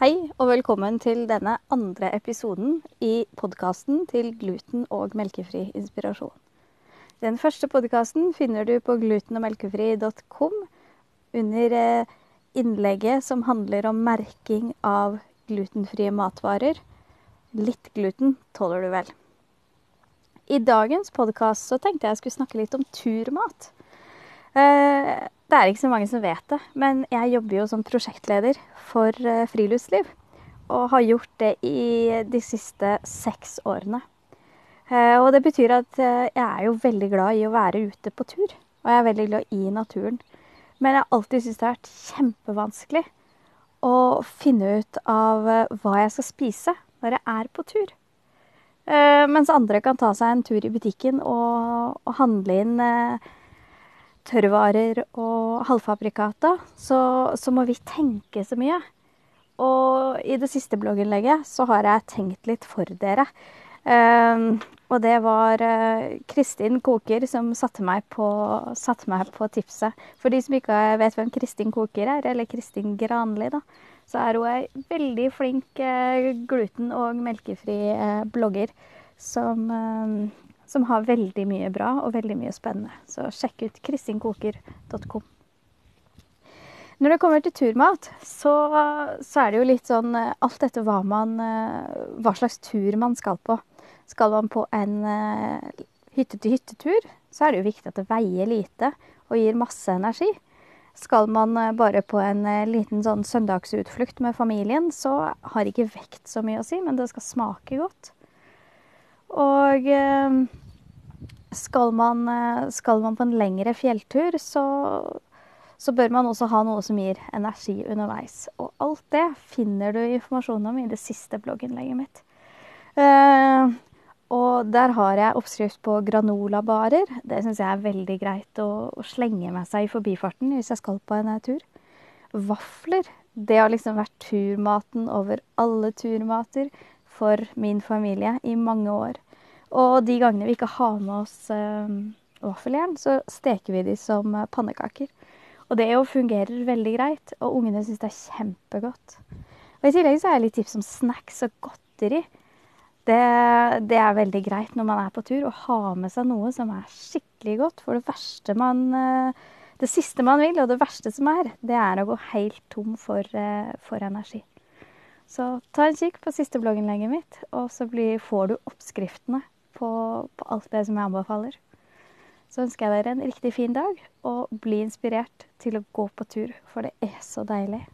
Hei og velkommen til denne andre episoden i podkasten til gluten- og melkefri inspirasjon. Den første podkasten finner du på glutenogmelkefri.com under eh, innlegget som handler om merking av glutenfrie matvarer. Litt gluten tåler du vel. I dagens podkast tenkte jeg skulle snakke litt om turmat. Eh, det er ikke så mange som vet det, men jeg jobber jo som prosjektleder for eh, friluftsliv. Og har gjort det i de siste seks årene. Eh, og det betyr at eh, jeg er jo veldig glad i å være ute på tur. Og jeg er veldig glad i naturen. Men jeg har alltid syntes det har vært kjempevanskelig å finne ut av hva jeg skal spise når jeg er på tur. Mens andre kan ta seg en tur i butikken og, og handle inn tørrvarer og halvfabrikata, så, så, må vi tenke så mye. Og i det siste blogginnlegget så har jeg tenkt litt for dere. Um, og det var uh, Kristin Koker som satte meg, på, satte meg, på, tipset. For de som ikke vet hvem Kristin Koker er, eller Kristin Granli, da, så er hun ei veldig flink uh, gluten- og melkefri uh, blogger som som har veldig mye bra og veldig mye spennende. Så sjekk ut kristinkoker.com. Når det kommer til turmat, så, så, er det jo litt sånn eh, alt etter hva, man, eh, hva slags tur man skal på. Skal man på en eh, hytte-til-hyttetur, så er det jo viktig at det veier lite og gir masse energi. Skal man bare på en liten sånn søndagsutflukt med familien, så har ikke vekt så mye å si, men det skal smake godt. Og skal man, eh, skal man, på en lengre fjelltur, så, så, bør man også ha noe som gir energi underveis. Og alt det finner du informasjon om i det siste blogginnlegget mitt. Uh, og der har jeg oppskrift på granolabarer. Det syns jeg er veldig greit å, å, slenge med seg i forbifarten hvis jeg skal på en tur. Vafler. Det har liksom vært turmaten over alle turmater for min familie i mange år. Og de gangene vi ikke har med oss eh, vaffeljern, så steker vi de som eh, pannekaker. Og det jo fungerer veldig greit, og ungene syns det er kjempegodt. Og I tillegg så er det litt tips om snacks og godteri. Det, det, er veldig greit når man er på tur, å ha med seg noe som er skikkelig godt. For det man eh, Det siste man vil, og det verste som er, det er å gå helt tom for, eh, for energi. Så ta en kikk på siste blogginnlegget mitt, og så blir, får du oppskriftene på, på alt det som jeg anbefaler. Så ønsker jeg dere en riktig fin dag, og bli inspirert til å gå på tur, for det er så deilig.